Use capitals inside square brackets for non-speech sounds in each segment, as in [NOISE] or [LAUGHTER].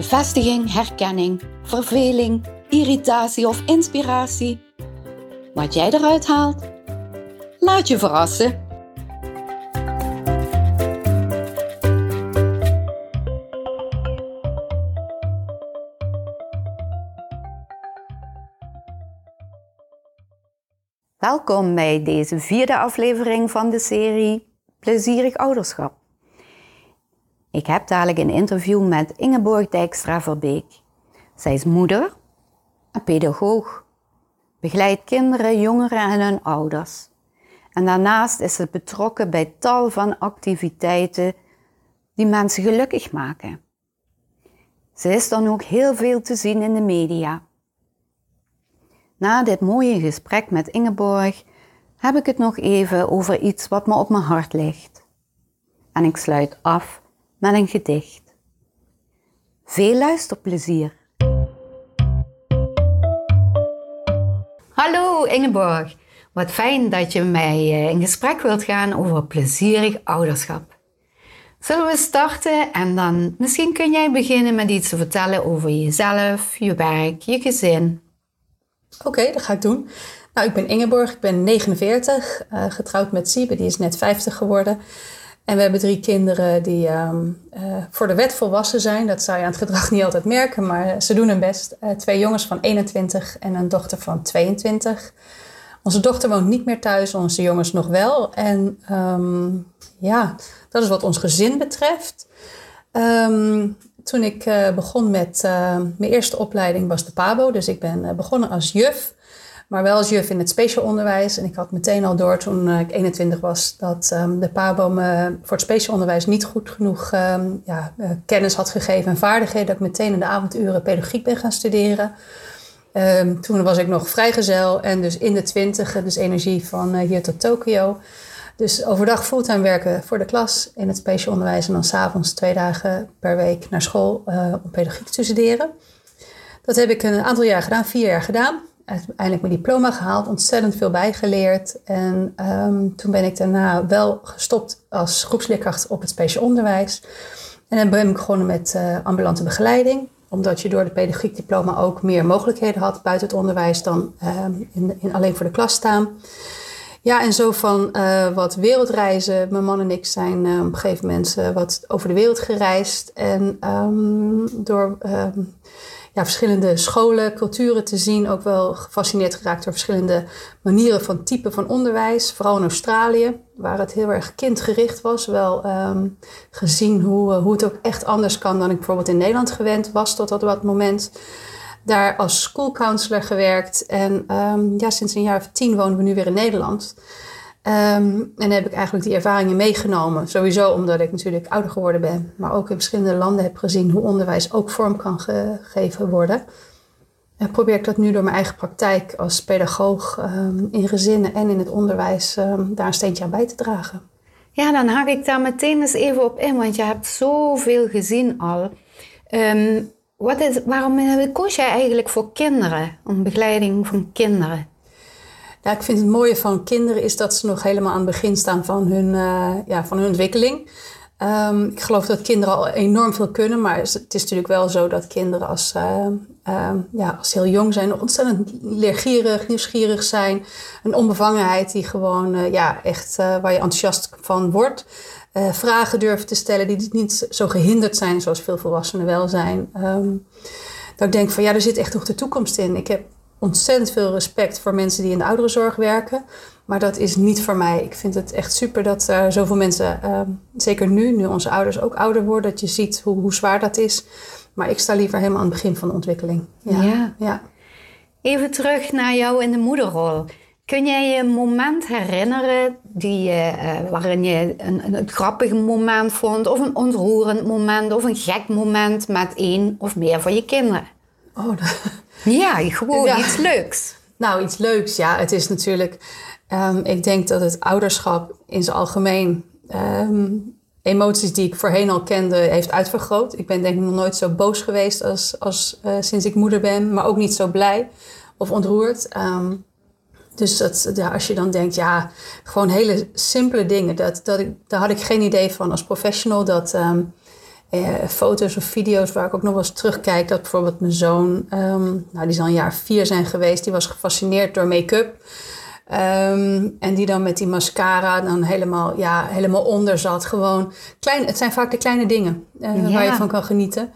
Bevestiging, herkenning, verveling, irritatie of inspiratie. Wat jij eruit haalt, laat je verrassen. Welkom bij deze vierde aflevering van de serie Plezierig Ouderschap. Ik heb dadelijk een interview met Ingeborg Dijkstra Verbeek. Zij is moeder en pedagoog. Begeleidt kinderen, jongeren en hun ouders. En daarnaast is ze betrokken bij tal van activiteiten die mensen gelukkig maken. Ze is dan ook heel veel te zien in de media. Na dit mooie gesprek met Ingeborg heb ik het nog even over iets wat me op mijn hart ligt. En ik sluit af met een gedicht. Veel luisterplezier. Hallo Ingeborg, wat fijn dat je met mij eh, in gesprek wilt gaan over plezierig ouderschap. Zullen we starten en dan misschien kun jij beginnen met iets te vertellen over jezelf, je werk, je gezin. Oké, dat ga ik doen. Nou, ik ben Ingeborg, ik ben 49, uh, eh, getrouwd met Siebe, die is net 50 geworden. En we hebben drie kinderen die uh, voor de wet volwassen zijn. Dat zou je aan het gedrag niet altijd merken, maar ze doen hun best. Uh, twee jongens van 21 en een dochter van 22. Onze dochter woont niet meer thuis, onze jongens nog wel. En um, ja, dat is wat ons gezin betreft. Um, toen ik uh, begon met mijn eerste opleiding was de PABO. Dus ik ben begonnen als juf maar wel als juf in het speciaal onderwijs. En ik had meteen al door toen eh, ik 21 was dat um, de PABO me voor het speciaal onderwijs niet goed genoeg um, ja, uh, kennis had gegeven en vaardigheden. Dat ik meteen in de avonduren pedagogiek ben gaan studeren. Um, toen was ik nog vrijgezel en dus in de twintig, dus energie van uh, hier tot Tokio. Dus overdag fulltime werken voor de klas in het speciaal onderwijs en dan s'avonds twee dagen per week naar school om pedagogiek te studeren. Dat heb ik een aantal jaar gedaan, vier jaar gedaan uiteindelijk mijn diploma gehaald, ontzettend veel bijgeleerd. En um, toen ben ik daarna wel gestopt als groepsleerkracht op het speciaal onderwijs. En dan ben ik begonnen met uh, ambulante begeleiding. Omdat je door de pedagogiek diploma ook meer mogelijkheden had buiten het onderwijs dan um, in, in, alleen voor de klas staan. Ja, en zo van uh, wat wereldreizen. Mijn man en ik zijn uh, op een gegeven moment wat over de wereld gereisd. En um, door ja, verschillende scholen, culturen te zien. Ook wel gefascineerd geraakt door verschillende manieren van type van onderwijs. Vooral in Australië, waar het heel erg kindgericht was. Wel um, gezien hoe, hoe het ook echt anders kan dan ik bijvoorbeeld in Nederland gewend was tot dat moment. Daar als school counselor gewerkt. En um, ja, sinds een jaar of tien wonen we nu weer in Nederland. Um, en heb ik eigenlijk die ervaringen meegenomen. Sowieso omdat ik natuurlijk ouder geworden ben, maar ook in verschillende landen heb gezien hoe onderwijs ook vorm kan gegeven worden. En probeer ik dat nu door mijn eigen praktijk als pedagoog um, in gezinnen en in het onderwijs um, daar een steentje aan bij te dragen. Ja, dan haak ik daar meteen eens even op in, want je hebt zoveel gezien al. wat is, waarom koos jij eigenlijk voor kinderen, een begeleiding van kinderen? Ja, ik vind het mooie van kinderen is dat ze nog helemaal aan het begin staan van hun, uh, ja, van hun ontwikkeling. Um, ik geloof dat kinderen al enorm veel kunnen, maar het is natuurlijk wel zo dat kinderen als, uh, uh, ja, als heel jong zijn ontzettend leergierig, nieuwsgierig zijn. Een onbevangenheid die gewoon uh, ja, echt waar je enthousiast van wordt. vragen durven te stellen die niet zo gehinderd zijn zoals veel volwassenen wel zijn. Um, dat ik denk van ja, er zit echt nog de toekomst in. Ik heb ontzettend veel respect voor mensen die in de ouderenzorg werken. Maar dat is niet voor mij. Ik vind het echt super dat er zoveel mensen, uh, zeker nu, nu onze ouders ook ouder worden, dat je ziet hoe, hoe zwaar dat is. Maar ik sta liever helemaal aan het begin van de ontwikkeling. Ja. ja. Even terug naar jou in de moederrol. Kun jij je een moment herinneren die, uh, waarin je een, een, grappig moment vond, of een ontroerend moment, of een gek moment met één of meer van je kinderen? Oh, dat- Ja, gewoon Ja. iets leuks. Nou, iets leuks. Ja, het is natuurlijk. ehm, ik denk dat het ouderschap in zijn algemeen. ehm, emoties die ik voorheen al kende, heeft uitvergroot. Ik ben denk ik nog nooit zo boos geweest als, als eh, sinds ik moeder ben, maar ook niet zo blij of ontroerd. Ehm, dus dat, ja, als je dan denkt, ja, gewoon hele simpele dingen. Dat, dat ik, daar had ik geen idee van als professional. Dat eh, foto's of video's waar ik ook nog wel eens terugkijk. Dat bijvoorbeeld mijn zoon, ehm, nou, die zal een jaar vier zijn geweest. Die was gefascineerd door make-up. Ehm, en die dan met die mascara dan helemaal, ja, helemaal onder zat. Gewoon klein, het zijn vaak de kleine dingen eh, Ja. waar je van kan genieten.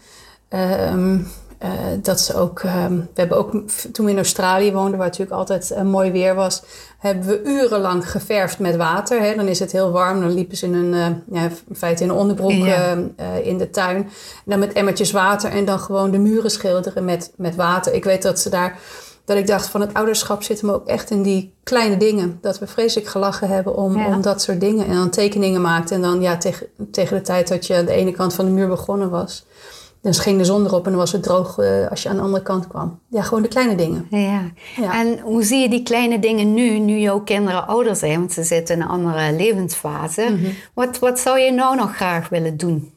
Ehm, eh, dat ze ook, ehm, we hebben ook toen we in Australië woonden, waar het natuurlijk altijd eh, mooi weer was, hebben we urenlang geverfd met water. Hè. Dan is het heel warm, dan liepen ze in een, eh, ja, in feite in een onderbroek Ja. eh, eh, in de tuin. En dan met emmertjes water en dan gewoon de muren schilderen met, met water. Ik weet dat ze daar, dat ik dacht van het ouderschap zit hem ook echt in die kleine dingen. Dat we vreselijk gelachen hebben om, Ja. om dat soort dingen. En dan tekeningen maakte en dan ja, tegen, tegen de tijd dat je aan de ene kant van de muur begonnen was. Dan ging de zon erop en dan was het droog eh, als je aan de andere kant kwam. Ja, gewoon de kleine dingen. Ja. Ja. En hoe zie je die kleine dingen nu, nu jouw kinderen ouder zijn, want ze zitten in een andere levensfase. Mhm. wat, wat zou je nou nog graag willen doen?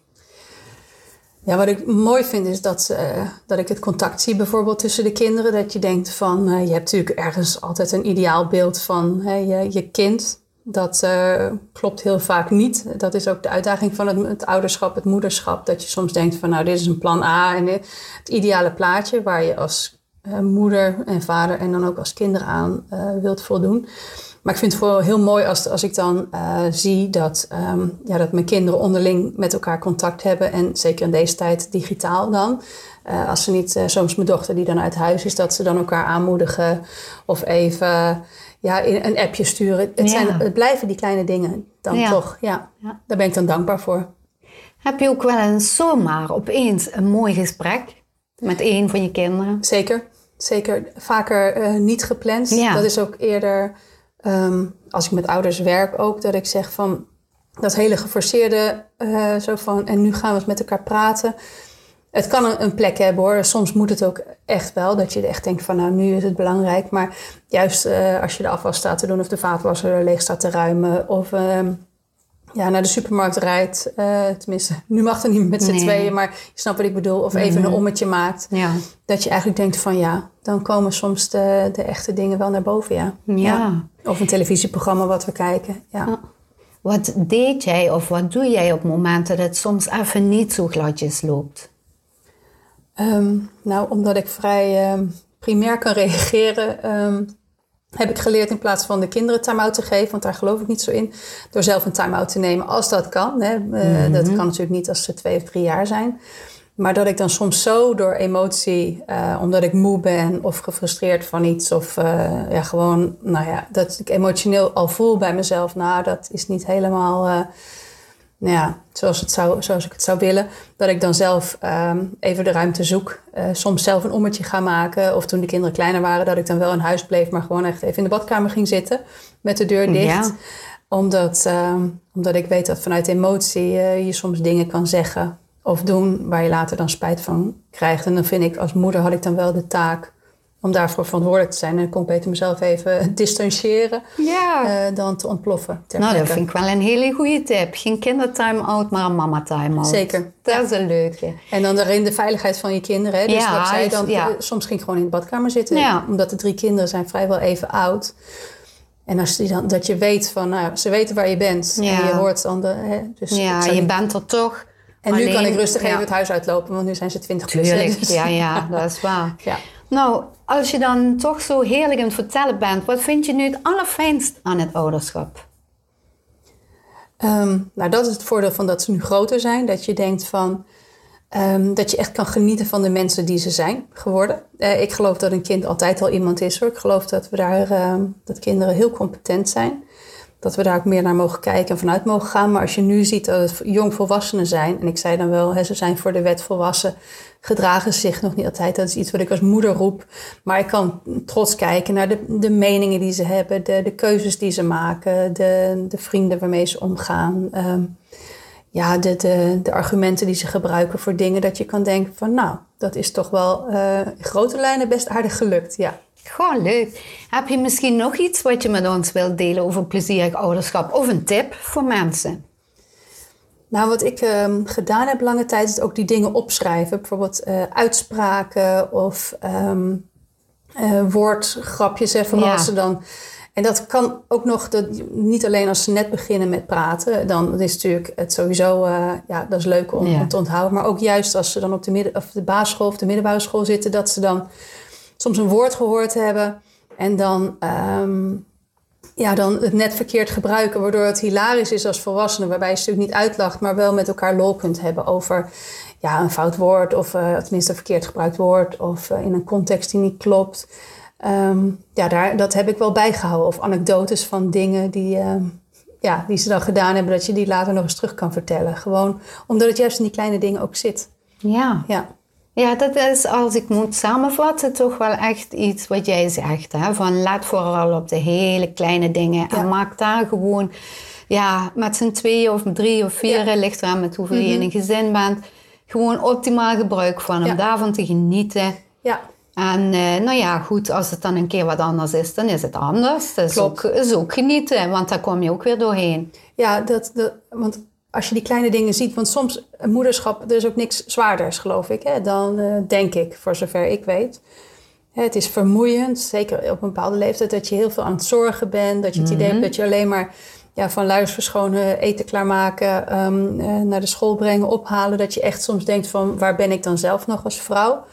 Ja, wat ik mooi vind is dat, eh, dat ik het contact zie bijvoorbeeld tussen de kinderen. Dat je denkt van, eh, je hebt natuurlijk ergens altijd een ideaal beeld van je, je kind. Dat eh, klopt heel vaak niet. Dat is ook de uitdaging van het, ouderschap, het moederschap. Dat je soms denkt van, nou dit is een plan A en het ideale plaatje waar je als eh, moeder en vader en dan ook als kinderen aan eh, wilt voldoen. Maar ik vind het vooral heel mooi als, als ik dan zie dat, ehm, ja, dat mijn kinderen onderling met elkaar contact hebben. En zeker in deze tijd digitaal dan. Als ze niet, soms mijn dochter die dan uit huis is, dat ze dan elkaar aanmoedigen. Of even ja, in- een appje sturen. Het, zijn, het blijven die kleine dingen dan toch. Ja. Ja. Daar ben ik dan dankbaar voor. Heb je ook wel eens zomaar opeens een mooi gesprek met een van je kinderen? Zeker, zeker. Vaker eh, niet gepland. Ja. Dat is ook eerder, ehm, als ik met ouders werk ook, dat ik zeg van dat hele geforceerde, eh, zo van en nu gaan we eens met elkaar praten. Het kan een, een plek hebben hoor. Soms moet het ook echt wel. Dat je echt denkt van nou nu is het belangrijk. Maar juist eh, als je de afwas staat te doen of de vaatwasser leeg staat te ruimen. Of ehm, ja, naar de supermarkt rijdt. eh, tenminste, [LAUGHS] nu mag het niet met z'n Nee. tweeën. Maar je snapt wat ik bedoel. Of even een ommetje maakt. Ja. Dat je eigenlijk denkt van ja, dan komen soms de, de echte dingen wel naar boven, ja. Ja. Of een televisieprogramma wat we kijken, ja. Wat deed jij of wat doe jij op momenten dat het soms even niet zo gladjes loopt? Ehm, nou, omdat ik vrij ehm, primair kan reageren, ehm, heb ik geleerd in plaats van de kinderen time-out te geven, want daar geloof ik niet zo in, door zelf een time-out te nemen als dat kan. Hè. Eh, Dat kan natuurlijk niet als ze twee of drie jaar zijn. Maar dat ik dan soms zo door emotie, eh, omdat ik moe ben of gefrustreerd van iets, of eh, ja, gewoon, nou ja, dat ik emotioneel al voel bij mezelf, nou, dat is niet helemaal. Ja, zoals, het zou, zoals ik het zou willen. Dat ik dan zelf ehm, even de ruimte zoek. Eh, soms zelf een ommetje ga maken. Of toen de kinderen kleiner waren, dat ik dan wel in huis bleef, maar gewoon echt even in de badkamer ging zitten. Met de deur dicht. Ja. Omdat, ehm, omdat ik weet dat vanuit emotie eh, je soms dingen kan zeggen of doen waar je later dan spijt van krijgt. En dan vind ik, als moeder had ik dan wel de taak om daarvoor verantwoordelijk te zijn. En kon ik beter mezelf even [LAUGHS] distancieren Ja. eh, dan te ontploffen. nou, dat vind ik wel een hele goede tip. Geen kindertime-out, maar een mama-time-out. Zeker. Dat is een leuke. En dan daarin de veiligheid van je kinderen. Hè? Dus Ja, wat zei, dan, ja. eh, soms ging ik gewoon in de badkamer zitten. Ja. Omdat de drie kinderen zijn vrijwel even oud. En als die dan, dat je weet van, nou, ze weten waar je bent. Ja. En je hoort dan de... Hè? Dus Ja, je niet- bent er toch. En nu kan ik rustig even het huis uitlopen. Want nu zijn ze twintig plus. Tuurlijk, dus- ja, ja, dat is waar. [LAUGHS] Ja. Nou, als je dan toch zo heerlijk aan het vertellen bent, wat vind je nu het allerfijnst aan het ouderschap? Ehm, nou, dat is het voordeel van dat ze nu groter zijn. Dat je denkt van... ehm, dat je echt kan genieten van de mensen die ze zijn geworden. Eh, ik geloof dat een kind altijd al iemand is hoor. Ik geloof dat we daar... ehm, dat kinderen heel competent zijn. Dat we daar ook meer naar mogen kijken en vanuit mogen gaan. Maar als je nu ziet dat het jongvolwassenen zijn... en ik zei dan wel, hè, ze zijn voor de wet volwassen... gedragen zich nog niet altijd. Dat is iets wat ik als moeder roep. Maar ik kan trots kijken naar de, de meningen die ze hebben... De, de keuzes die ze maken, de, de vrienden waarmee ze omgaan... Ehm, ja, de, de, de argumenten die ze gebruiken voor dingen, dat je kan denken van nou, dat is toch wel uh, in grote lijnen best aardig gelukt. Ja. Gewoon leuk. Heb je misschien nog iets wat je met ons wilt delen over plezierig ouderschap? Of een tip voor mensen? Nou, wat ik um, gedaan heb lange tijd is ook die dingen opschrijven. Bijvoorbeeld uh, uitspraken of um, uh, woordgrapjes. Hè, van ja. als ze dan... En dat kan ook nog, dat, niet alleen als ze net beginnen met praten. Dan is natuurlijk het sowieso, uh, ja, dat is leuk om, ja. om, te onthouden. Maar ook juist als ze dan op de, midden, of de basisschool of de middelbare school zitten. Dat ze dan soms een woord gehoord hebben. En dan... Um, ja, dan het net verkeerd gebruiken, waardoor het hilarisch is als volwassene, waarbij je het natuurlijk niet uitlacht, maar wel met elkaar lol kunt hebben over ja, een fout woord of uh, tenminste een verkeerd gebruikt woord of uh, in een context die niet klopt. Um, ja, daar, dat heb ik wel bijgehouden. Of anekdotes van dingen die, uh, ja, die ze dan gedaan hebben, dat je die later nog eens terug kan vertellen. Gewoon omdat het juist in die kleine dingen ook zit. Ja. Ja. Ja, dat is als ik moet samenvatten toch wel echt iets wat jij zegt. Hè? Van laat vooral op de hele kleine dingen Ja. en maak daar gewoon ja, met z'n tweeën of drie of vier, Ja. ligt eraan met hoeveel je in Mhm. een gezin bent, gewoon optimaal gebruik van om Ja. daarvan te genieten. Ja, En eh, nou ja, goed, als het dan een keer wat anders is, dan is het anders. Dat is ook, Klopt. is ook genieten, want daar kom je ook weer doorheen. ja dat, dat, want als je die kleine dingen ziet, want soms moederschap, er is ook niks zwaarders, geloof ik, hè, dan eh, denk ik, voor zover ik weet. Het is vermoeiend, zeker op een bepaalde leeftijd, dat je heel veel aan het zorgen bent. Dat je het idee hebt dat je alleen maar ja, van luiers verschonen, eten klaarmaken, ehm, eh, naar de school brengen, ophalen. Dat je echt soms denkt van, waar ben ik dan zelf nog als vrouw?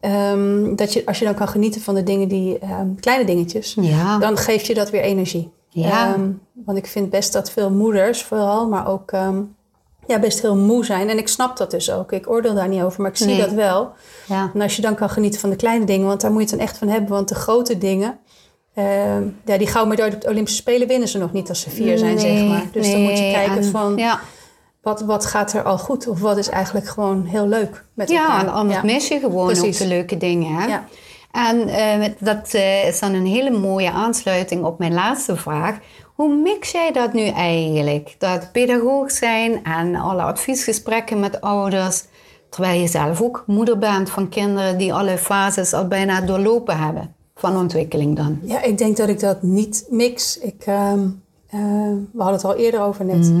Ehm, dat je, als je dan kan genieten van de dingen die, ehm, kleine dingetjes, Ja, dan geeft je dat weer energie. Ja. Ehm, want ik vind best dat veel moeders vooral, maar ook ehm, ja, best heel moe zijn. En ik snap dat dus ook. Ik oordeel daar niet over, maar ik zie Nee. dat wel. ja. En als je dan kan genieten van de kleine dingen, want daar moet je het dan echt van hebben. Want de grote dingen, ehm, ja, die gouden op de Olympische Spelen winnen ze nog niet als ze vier zijn, zeg maar. Dus dan moet je kijken en- van, Ja, wat, wat gaat er al goed? Of wat is eigenlijk gewoon heel leuk met ja elkaar? en anders mis je gewoon Precies. ook de leuke dingen. Hè? Ja. En eh, dat eh, is dan een hele mooie aansluiting op mijn laatste vraag. Hoe mix jij dat nu eigenlijk? Dat pedagoog zijn en alle adviesgesprekken met ouders, terwijl je zelf ook moeder bent van kinderen die alle fases al bijna doorlopen hebben van ontwikkeling dan. Ja, ik denk dat ik dat niet mix. Ik, eh, we hadden het al eerder over net.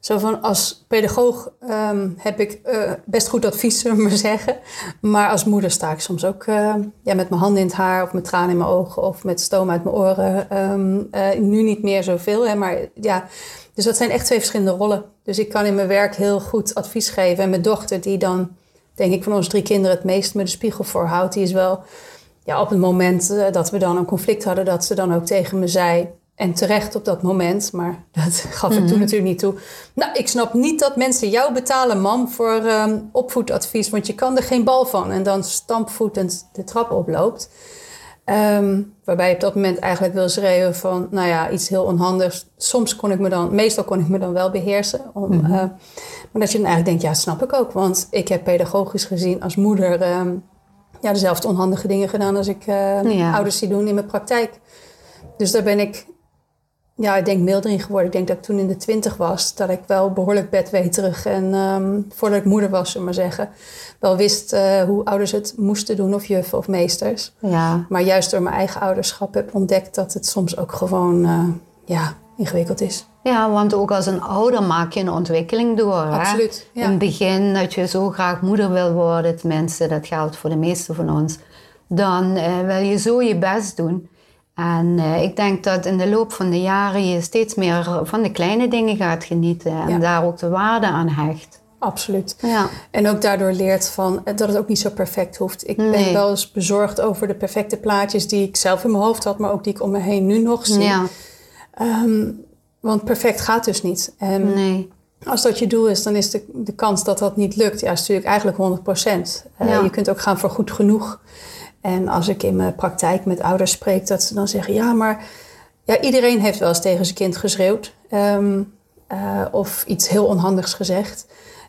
Zo van als pedagoog ehm, heb ik eh, best goed advies, zullen we maar zeggen. Maar als moeder sta ik soms ook eh, ja, met mijn handen in het haar of met tranen in mijn ogen of met stoom uit mijn oren. Ehm, eh, nu niet meer zoveel, hè, maar ja. Dus dat zijn echt twee verschillende rollen. Dus ik kan in mijn werk heel goed advies geven. En mijn dochter, die dan, denk ik, van onze drie kinderen het meest me de spiegel voorhoudt, die is wel ja, op het moment dat we dan een conflict hadden, dat ze dan ook tegen me zei. En terecht op dat moment, maar [LAUGHS] dat gaf ik toen natuurlijk niet toe. Nou, ik snap niet dat mensen jou betalen, mam, voor ehm, opvoedadvies, want je kan er geen bal van. En dan stampvoetend de trap oploopt. Ehm, waarbij je op dat moment eigenlijk wil schreeuwen van, nou ja, iets heel onhandigs. Soms kon ik me dan, meestal kon ik me dan wel beheersen. Om, eh, maar dat je dan eigenlijk denkt, ja, snap ik ook. Want ik heb pedagogisch gezien als moeder ehm, ja, dezelfde onhandige dingen gedaan als ik Ja. ouders die doen in mijn praktijk. Dus daar ben ik, ja, ik denk milder in geworden. Ik denk dat ik toen in de twintig was, dat ik wel behoorlijk bedweterig en ehm, voordat ik moeder was, zullen maar zeggen, wel wist eh, hoe ouders het moesten doen of juffen of meesters. Ja, Maar juist door mijn eigen ouderschap heb ontdekt dat het soms ook gewoon, eh, ja, ingewikkeld is. ja want ook als een ouder maak je een ontwikkeling door. Hè? Absoluut, ja. In het begin dat je zo graag moeder wil worden, tenminste dat geldt voor de meeste van ons, dan eh, wil je zo je best doen. En eh, ik denk dat in de loop van de jaren je steeds meer van de kleine dingen gaat genieten en Ja. daar ook de waarde aan hecht. Absoluut. Ja, En ook daardoor leert van eh, dat het ook niet zo perfect hoeft. Ik ben wel eens bezorgd over de perfecte plaatjes die ik zelf in mijn hoofd had, maar ook die ik om me heen nu nog zie. ja, Ehm, want perfect gaat dus niet. En nee. als dat je doel is, dan is de, de kans dat dat niet lukt, ja, is natuurlijk eigenlijk 100 procent. Ja. Je kunt ook gaan voor goed genoeg. En als ik in mijn praktijk met ouders spreek, dat ze dan zeggen: ja, maar ja, iedereen heeft wel eens tegen zijn kind geschreeuwd ehm, eh, of iets heel onhandigs gezegd.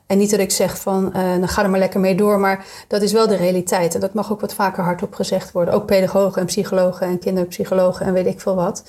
En niet dat ik zeg van, eh dan ga er maar lekker mee door, maar dat is wel de realiteit. En dat mag ook wat vaker hardop gezegd worden. Ook pedagogen en psychologen en kinderpsychologen en weet ik veel wat,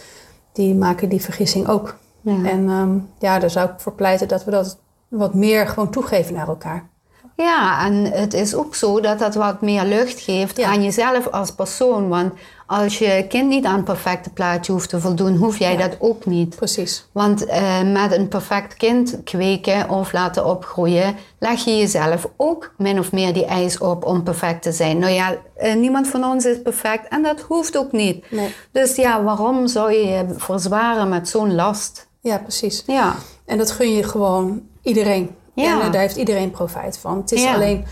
die maken die vergissing ook. Ja. En ehm, ja, daar zou ik voor pleiten dat we dat wat meer gewoon toegeven naar elkaar. Ja, en het is ook zo dat dat wat meer lucht geeft Ja. aan jezelf als persoon. Want als je kind niet aan het perfecte plaatje hoeft te voldoen, hoef jij Ja. dat ook niet. Precies. Want eh, met een perfect kind kweken of laten opgroeien, leg je jezelf ook min of meer die eis op om perfect te zijn. Nou ja, eh, niemand van ons is perfect en dat hoeft ook niet. Nee. Dus ja, waarom zou je je verzwaren met zo'n last? Ja, precies. Ja, En dat gun je gewoon iedereen. Ja. En eh, daar heeft iedereen profijt van. Het is Ja. alleen,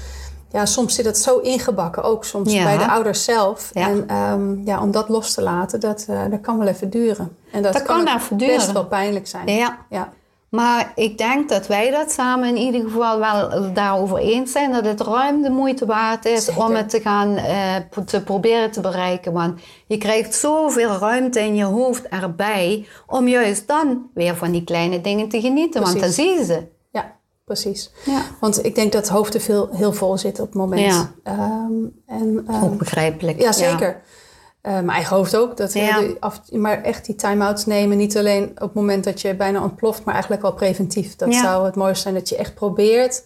ja, soms zit het zo ingebakken, ook soms Ja. bij de ouders zelf. En ehm, ja, om dat los te laten, dat, eh, dat kan wel even duren. En dat, Dat kan ook even duren. best wel pijnlijk zijn. ja. Ja. Maar ik denk dat wij dat samen in ieder geval wel daarover eens zijn dat het ruim de moeite waard is Zeker. om het te gaan eh, te proberen te bereiken. Want je krijgt zoveel ruimte in je hoofd erbij om juist dan weer van die kleine dingen te genieten. Want dan zie je ze. Ja, precies. Ja. Want ik denk dat het hoofd te veel, heel vol zit op het moment. Ja. Ehm, en, ehm, Ook begrijpelijk. Ja, zeker. Eh, mijn eigen hoofd ook. Dat, Ja. af, maar echt die time-outs nemen. Niet alleen op het moment dat je bijna ontploft, maar eigenlijk al preventief. Dat Ja. zou het mooiste zijn dat je echt probeert.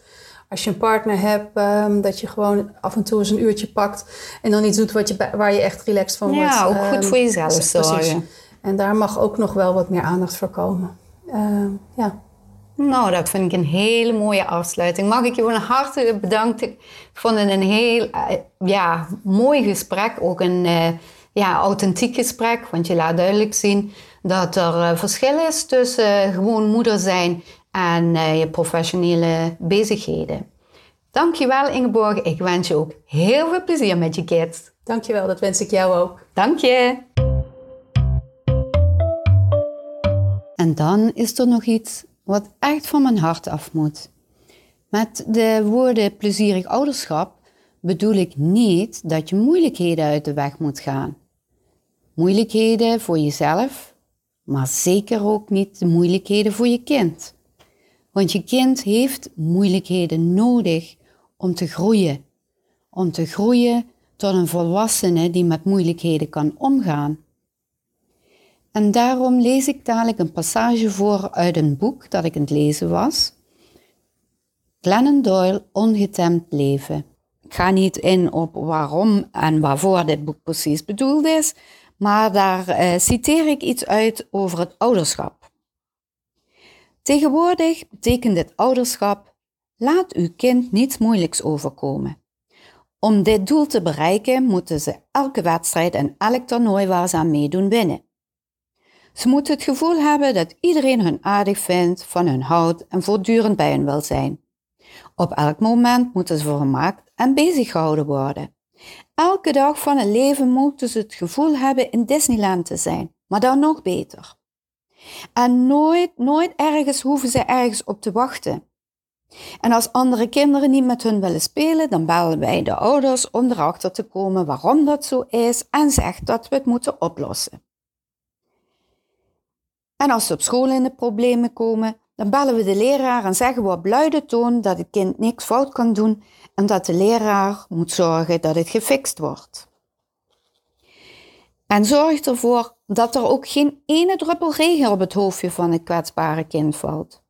Als je een partner hebt, ehm, dat je gewoon af en toe eens een uurtje pakt. En dan iets doet wat je, waar je echt relaxed van wordt. Ja, ook goed voor jezelf precies. zorgen. En daar mag ook nog wel wat meer aandacht voor komen. Ja. Nou, dat vind ik een hele mooie afsluiting. Mag ik je van harte bedanken. Ik vond het een heel eh, ja, mooi gesprek. Ook een eh, ja, authentiek gesprek. Want je laat duidelijk zien dat er eh, verschil is tussen gewoon moeder zijn en je professionele bezigheden. Dankjewel Ingeborg. Ik wens je ook heel veel plezier met je kids. Dankjewel, dat wens ik jou ook. Dank je. En dan is er nog iets wat echt van mijn hart af moet. Met de woorden plezierig ouderschap bedoel ik niet dat je moeilijkheden uit de weg moet gaan. Moeilijkheden voor jezelf, maar zeker ook niet de moeilijkheden voor je kind. Want je kind heeft moeilijkheden nodig om te groeien. Om te groeien tot een volwassene die met moeilijkheden kan omgaan. En daarom lees ik dadelijk een passage voor uit een boek dat ik aan het lezen was. Glennon Doyle, Ongetemd leven. Ik ga niet in op waarom en waarvoor dit boek precies bedoeld is, maar daar eh, citeer ik iets uit over het ouderschap. Tegenwoordig betekent het ouderschap: laat uw kind niets moeilijks overkomen. Om dit doel te bereiken moeten ze elke wedstrijd en elk toernooi waar ze aan meedoen winnen. Ze moeten het gevoel hebben dat iedereen hun aardig vindt, van hun houdt en voortdurend bij hen wil zijn. Op elk moment moeten ze vermaakt en bezig gehouden worden. Elke dag van het leven moeten ze het gevoel hebben in Disneyland te zijn, maar dan nog beter. En nooit, nooit ergens hoeven ze ergens op te wachten. En als andere kinderen niet met hun willen spelen, dan bellen wij de ouders om erachter te komen waarom dat zo is en zegt dat we het moeten oplossen. En als ze op school in de problemen komen, dan bellen we de leraar en zeggen we op luide toon dat het kind niks fout kan doen en dat de leraar moet zorgen dat het gefixt wordt. En zorg ervoor dat er ook geen ene druppel regen op het hoofdje van het kwetsbare kind valt.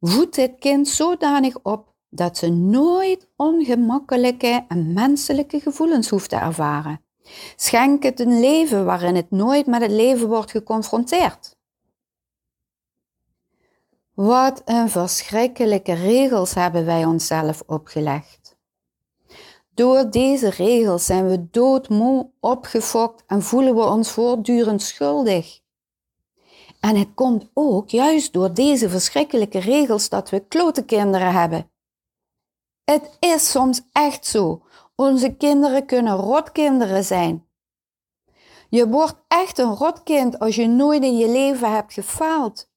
Voed dit kind zodanig op dat ze nooit ongemakkelijke en menselijke gevoelens hoeft te ervaren. Schenk het een leven waarin het nooit met het leven wordt geconfronteerd. Wat een verschrikkelijke regels hebben wij onszelf opgelegd. Door deze regels zijn we doodmoe, opgefokt en voelen we ons voortdurend schuldig. En het komt ook juist door deze verschrikkelijke regels dat we klote kinderen hebben. Het is soms echt zo. Onze kinderen kunnen rotkinderen zijn. Je wordt echt een rotkind als je nooit in je leven hebt gefaald.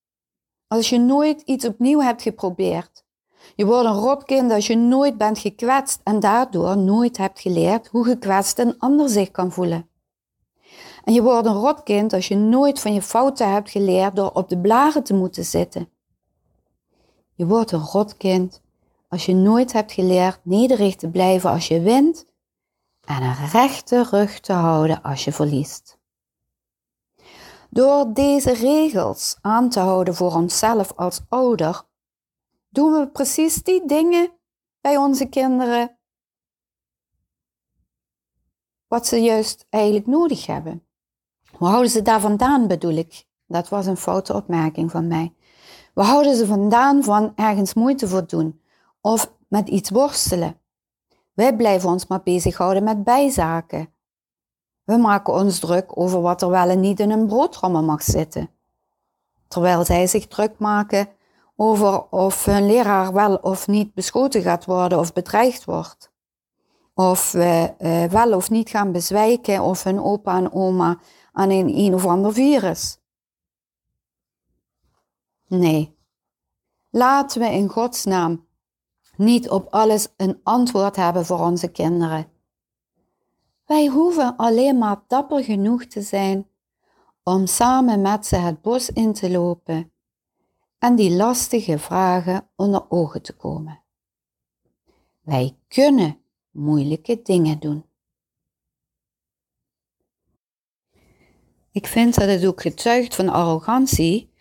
Als je nooit iets opnieuw hebt geprobeerd. Je wordt een rotkind als je nooit bent gekwetst en daardoor nooit hebt geleerd hoe gekwetst een ander zich kan voelen. En je wordt een rotkind als je nooit van je fouten hebt geleerd door op de blaren te moeten zitten. Je wordt een rotkind als je nooit hebt geleerd nederig te blijven als je wint en een rechte rug te houden als je verliest. Door deze regels aan te houden voor onszelf als ouder, Doen we precies die dingen bij onze kinderen wat ze juist eigenlijk nodig hebben? We houden ze daar vandaan, bedoel ik. Dat was een foute opmerking van mij. We houden ze vandaan van ergens moeite voor doen of met iets worstelen. Wij blijven ons maar bezighouden met bijzaken. We maken ons druk over wat er wel en niet in een broodrommel mag zitten. Terwijl zij zich druk maken over of hun leraar wel of niet beschoten gaat worden of bedreigd wordt. Of we uh, wel of niet gaan bezwijken of hun opa en oma aan een een of ander virus. Nee. Laten we in Gods naam niet op alles een antwoord hebben voor onze kinderen. Wij hoeven alleen maar dapper genoeg te zijn om samen met ze het bos in te lopen en die lastige vragen onder ogen te komen. Wij kunnen moeilijke dingen doen. Ik vind dat het ook getuigt van arrogantie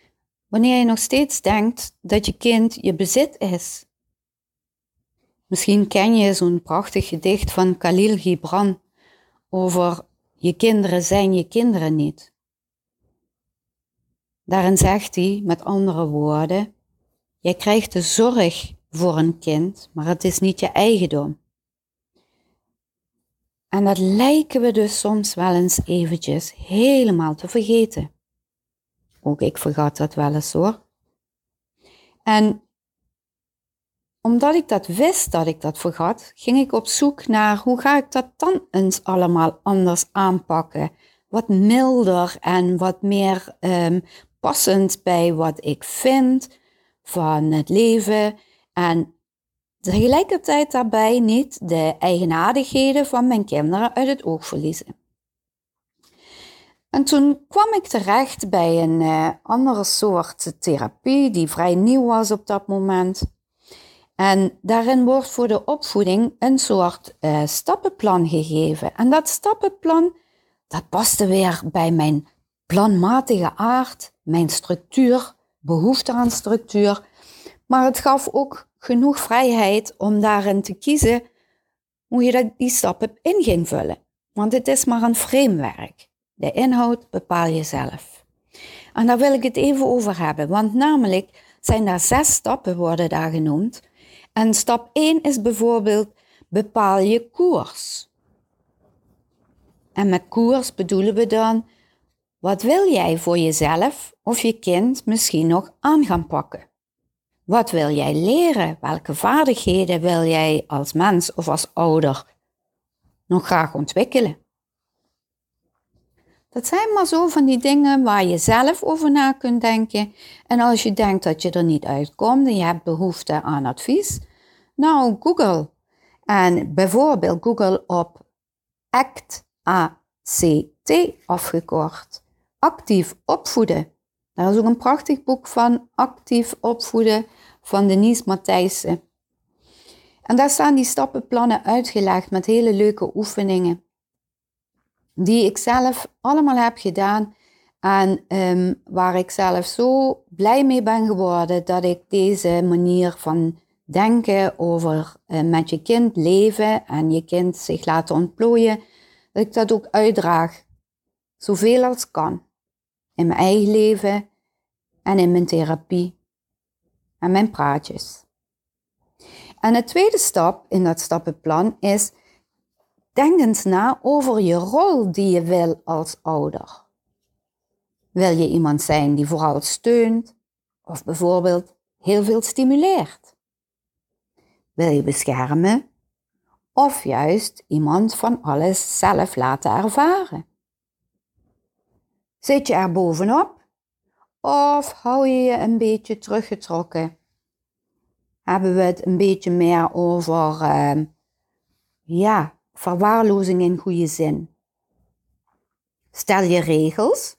wanneer je nog steeds denkt dat je kind je bezit is. Misschien ken je zo'n prachtig gedicht van Khalil Gibran over je kinderen zijn je kinderen niet. Daarin zegt hij met andere woorden: Jij krijgt de zorg voor een kind, maar het is niet je eigendom. En dat lijken we dus soms wel eens eventjes helemaal te vergeten. Ook ik vergat dat wel eens hoor. En omdat ik dat wist dat ik dat vergat, ging ik op zoek naar hoe ga ik dat dan eens allemaal anders aanpakken. Wat milder en wat meer um, passend bij wat ik vind van het leven. En tegelijkertijd daarbij niet de eigenaardigheden van mijn kinderen uit het oog verliezen. En toen kwam ik terecht bij een uh, andere soort therapie die vrij nieuw was op dat moment. En daarin wordt voor de opvoeding een soort uh, stappenplan gegeven. En dat stappenplan, dat paste weer bij mijn planmatige aard, mijn structuur, behoefte aan structuur. Maar het gaf ook genoeg vrijheid om daarin te kiezen hoe je dat, die stappen in ging vullen. Want het is maar een framewerk. De inhoud bepaal je zelf. En daar wil ik het even over hebben, want namelijk zijn daar zes stappen worden daar genoemd. En stap 1 is bijvoorbeeld bepaal je koers. En met koers bedoelen we dan wat wil jij voor jezelf of je kind misschien nog aan gaan pakken? Wat wil jij leren? Welke vaardigheden wil jij als mens of als ouder nog graag ontwikkelen? Dat zijn maar zo van die dingen waar je zelf over na kunt denken. En als je denkt dat je er niet uitkomt en je hebt behoefte aan advies, nou Google. En bijvoorbeeld Google op ACT, A-C-T afgekort. Actief opvoeden. Daar is ook een prachtig boek van Actief opvoeden van Denise Matthijssen. En daar staan die stappenplannen uitgelegd met hele leuke oefeningen die ik zelf allemaal heb gedaan en um, waar ik zelf zo blij mee ben geworden dat ik deze manier van denken over uh, met je kind leven en je kind zich laten ontplooien, dat ik dat ook uitdraag, zoveel als kan, in mijn eigen leven en in mijn therapie en mijn praatjes. En de tweede stap in dat stappenplan is Denk eens na over je rol die je wil als ouder. Wil je iemand zijn die vooral steunt of bijvoorbeeld heel veel stimuleert? Wil je beschermen of juist iemand van alles zelf laten ervaren? Zit je er bovenop of hou je je een beetje teruggetrokken? Hebben we het een beetje meer over, uh, ja, verwaarlozing in goede zin. Stel je regels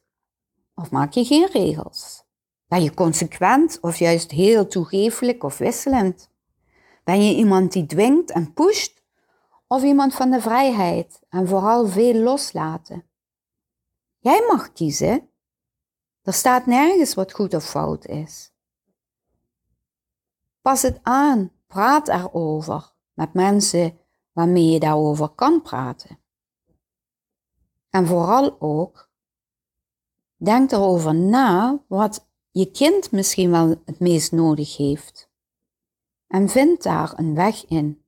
of maak je geen regels? Ben je consequent of juist heel toegeeflijk of wisselend? Ben je iemand die dwingt en pusht of iemand van de vrijheid en vooral veel loslaten? Jij mag kiezen. Er staat nergens wat goed of fout is. Pas het aan, praat erover met mensen waarmee je daarover kan praten. En vooral ook, denk erover na wat je kind misschien wel het meest nodig heeft. En vind daar een weg in.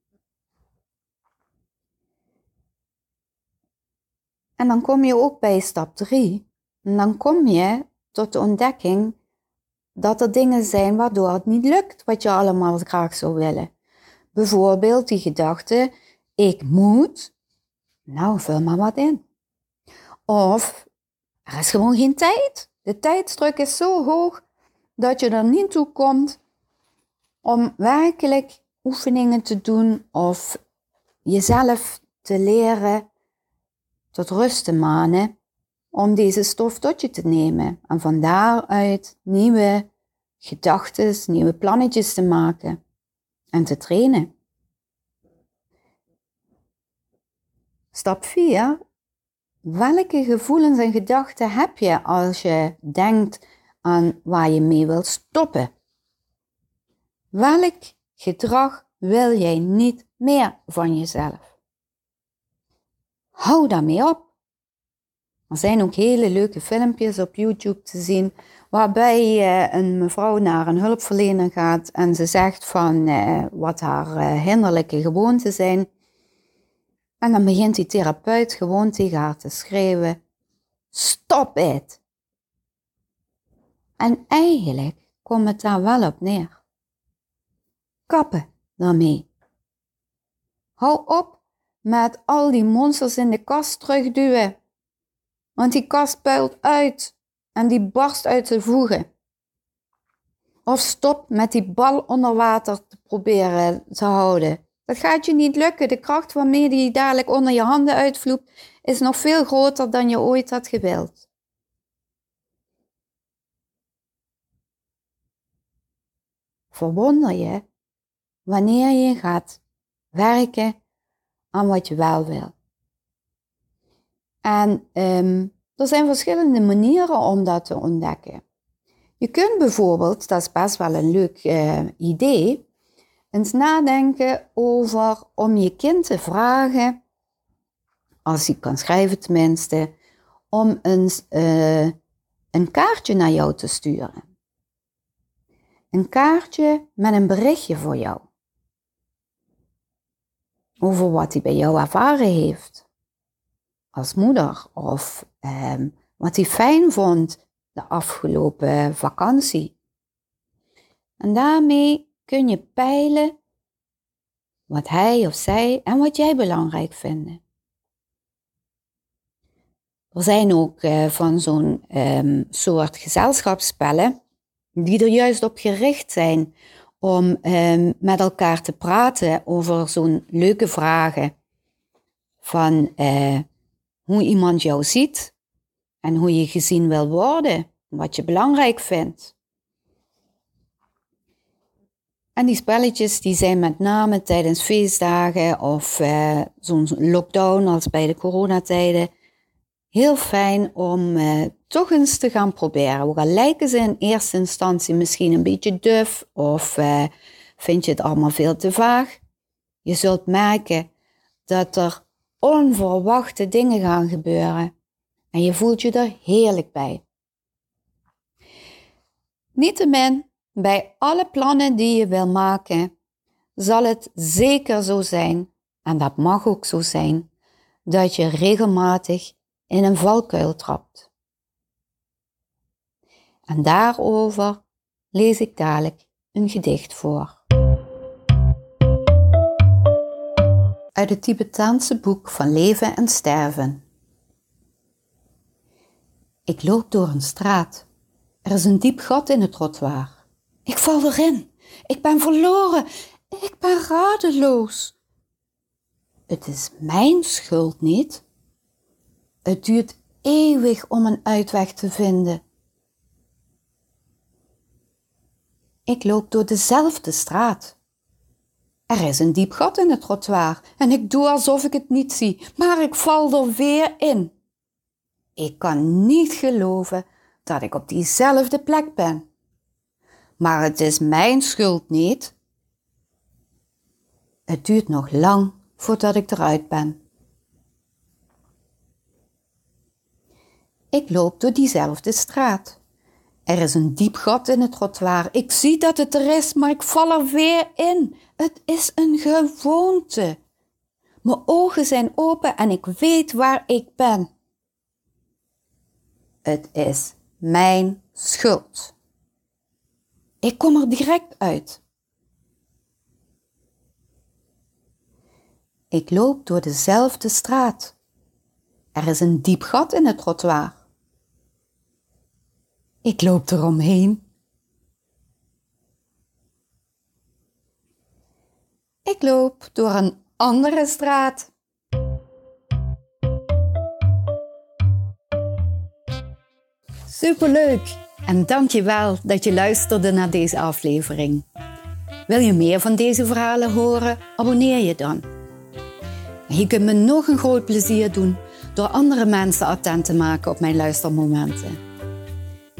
En dan kom je ook bij stap 3. En dan kom je tot de ontdekking dat er dingen zijn waardoor het niet lukt wat je allemaal graag zou willen. Bijvoorbeeld die gedachte, ik moet, nou vul maar wat in. Of er is gewoon geen tijd. De tijdsdruk is zo hoog dat je er niet toe komt om werkelijk oefeningen te doen of jezelf te leren tot rust te manen om deze stof tot je te nemen en van daaruit nieuwe gedachten, nieuwe plannetjes te maken en te trainen. Stap 4. Welke gevoelens en gedachten heb je als je denkt aan waar je mee wilt stoppen? Welk gedrag wil jij niet meer van jezelf? Hou daarmee op. Er zijn ook hele leuke filmpjes op YouTube te zien waarbij uh, een mevrouw naar een hulpverlener gaat en ze zegt van uh, wat haar uh, hinderlijke gewoonten zijn. En dan begint die therapeut gewoon tegen haar te schreeuwen: Stop het! En eigenlijk komt het daar wel op neer. Kappen daarmee. Hou op met al die monsters in de kast terugduwen. Want die kast puilt uit en die barst uit de voegen. Of stop met die bal onder water te proberen te houden. Dat gaat je niet lukken. De kracht waarmee die dadelijk onder je handen uitvloept, is nog veel groter dan je ooit had gewild. Verwonder je wanneer je gaat werken aan wat je wel wil. En um, er zijn verschillende manieren om dat te ontdekken. Je kunt bijvoorbeeld, dat is best wel een leuk uh, idee, eens nadenken over om je kind te vragen, als hij kan schrijven tenminste, om eens uh, een kaartje naar jou te sturen. Een kaartje met een berichtje voor jou. Over wat hij bij jou ervaren heeft als moeder of um, wat hij fijn vond de afgelopen vakantie. En daarmee kun je peilen wat hij of zij en wat jij belangrijk vinden. Er zijn ook uh, van zo'n um, soort gezelschapsspellen die er juist op gericht zijn om um, met elkaar te praten over zo'n leuke vragen van uh, hoe iemand jou ziet en hoe je gezien wil worden, wat je belangrijk vindt. En die spelletjes die zijn met name tijdens feestdagen of uh, zo'n lockdown als bij de coronatijden heel fijn om uh, toch eens te gaan proberen. Ook al lijken ze in eerste instantie misschien een beetje duf of uh, vind je het allemaal veel te vaag. Je zult merken dat er onverwachte dingen gaan gebeuren en je voelt je er heerlijk bij. Niettemin, bij alle plannen die je wil maken, zal het zeker zo zijn, en dat mag ook zo zijn, dat je regelmatig in een valkuil trapt. En daarover lees ik dadelijk een gedicht voor. Uit het Tibetaanse boek van Leven en Sterven. Ik loop door een straat. Er is een diep gat in het trottoir. Ik val erin. Ik ben verloren. Ik ben radeloos. Het is mijn schuld niet. Het duurt eeuwig om een uitweg te vinden. Ik loop door dezelfde straat. Er is een diep gat in het trottoir en ik doe alsof ik het niet zie, maar ik val er weer in. Ik kan niet geloven dat ik op diezelfde plek ben. Maar het is mijn schuld niet. Het duurt nog lang voordat ik eruit ben. Ik loop door diezelfde straat. Er is een diep gat in het trottoir. Ik zie dat het er is, maar ik val er weer in. Het is een gewoonte. Mijn ogen zijn open en ik weet waar ik ben. Het is mijn schuld. Ik kom er direct uit. Ik loop door dezelfde straat. Er is een diep gat in het trottoir. Ik loop eromheen. Ik loop door een andere straat. Superleuk en dankjewel dat je luisterde naar deze aflevering. Wil je meer van deze verhalen horen? Abonneer je dan. Je kunt me nog een groot plezier doen door andere mensen attent te maken op mijn luistermomenten.